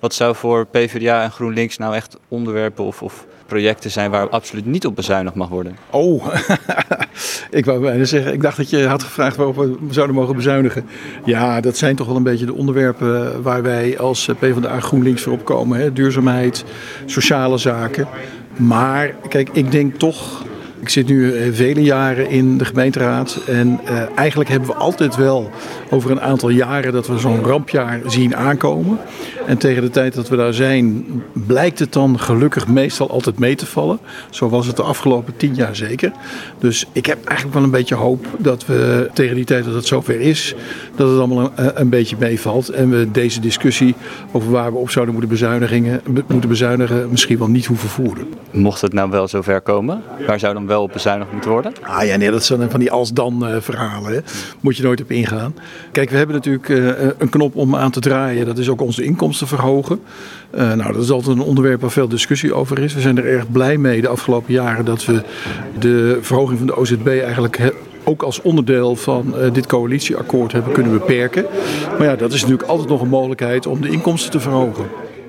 Wat zou voor PvdA en GroenLinks nou echt onderwerpen of, of projecten zijn waar absoluut niet op bezuinigd mag worden? Oh, ik wou bijna zeggen, ik dacht dat je had gevraagd waarop we zouden mogen bezuinigen. Ja, dat zijn toch wel een beetje de onderwerpen waar wij als PvdA GroenLinks voor opkomen. Hè? Duurzaamheid, sociale zaken. Maar kijk, ik denk toch ik zit nu eh, vele jaren in de gemeenteraad en uh, eigenlijk hebben we altijd wel over een aantal jaren dat we zo'n rampjaar zien aankomen. En tegen de tijd dat we daar zijn, blijkt het dan gelukkig meestal altijd mee te vallen. Zo was het de afgelopen tien jaar zeker. Dus ik heb eigenlijk wel een beetje hoop dat we tegen die tijd dat het zover is, dat het allemaal een, een beetje meevalt. En we deze discussie over waar we op zouden moeten, bezuinigen, moeten bezuinigen misschien wel niet hoeven voeren. Mocht het nou wel zover komen, waar zou dan wel bezuinigd moeten worden? Ah ja, nee, dat zijn van die als-dan uh, verhalen. Hè. Moet je nooit op ingaan. Kijk, we hebben natuurlijk uh, een knop om aan te draaien. Dat is ook onze inkomsten verhogen. Nou, dat is altijd een onderwerp waar veel discussie over is. We zijn er erg blij mee de afgelopen jaren dat we de verhoging van de OZB eigenlijk ook als onderdeel van dit coalitieakkoord hebben kunnen beperken. Maar ja, dat is natuurlijk altijd nog een mogelijkheid om de inkomsten te verhogen.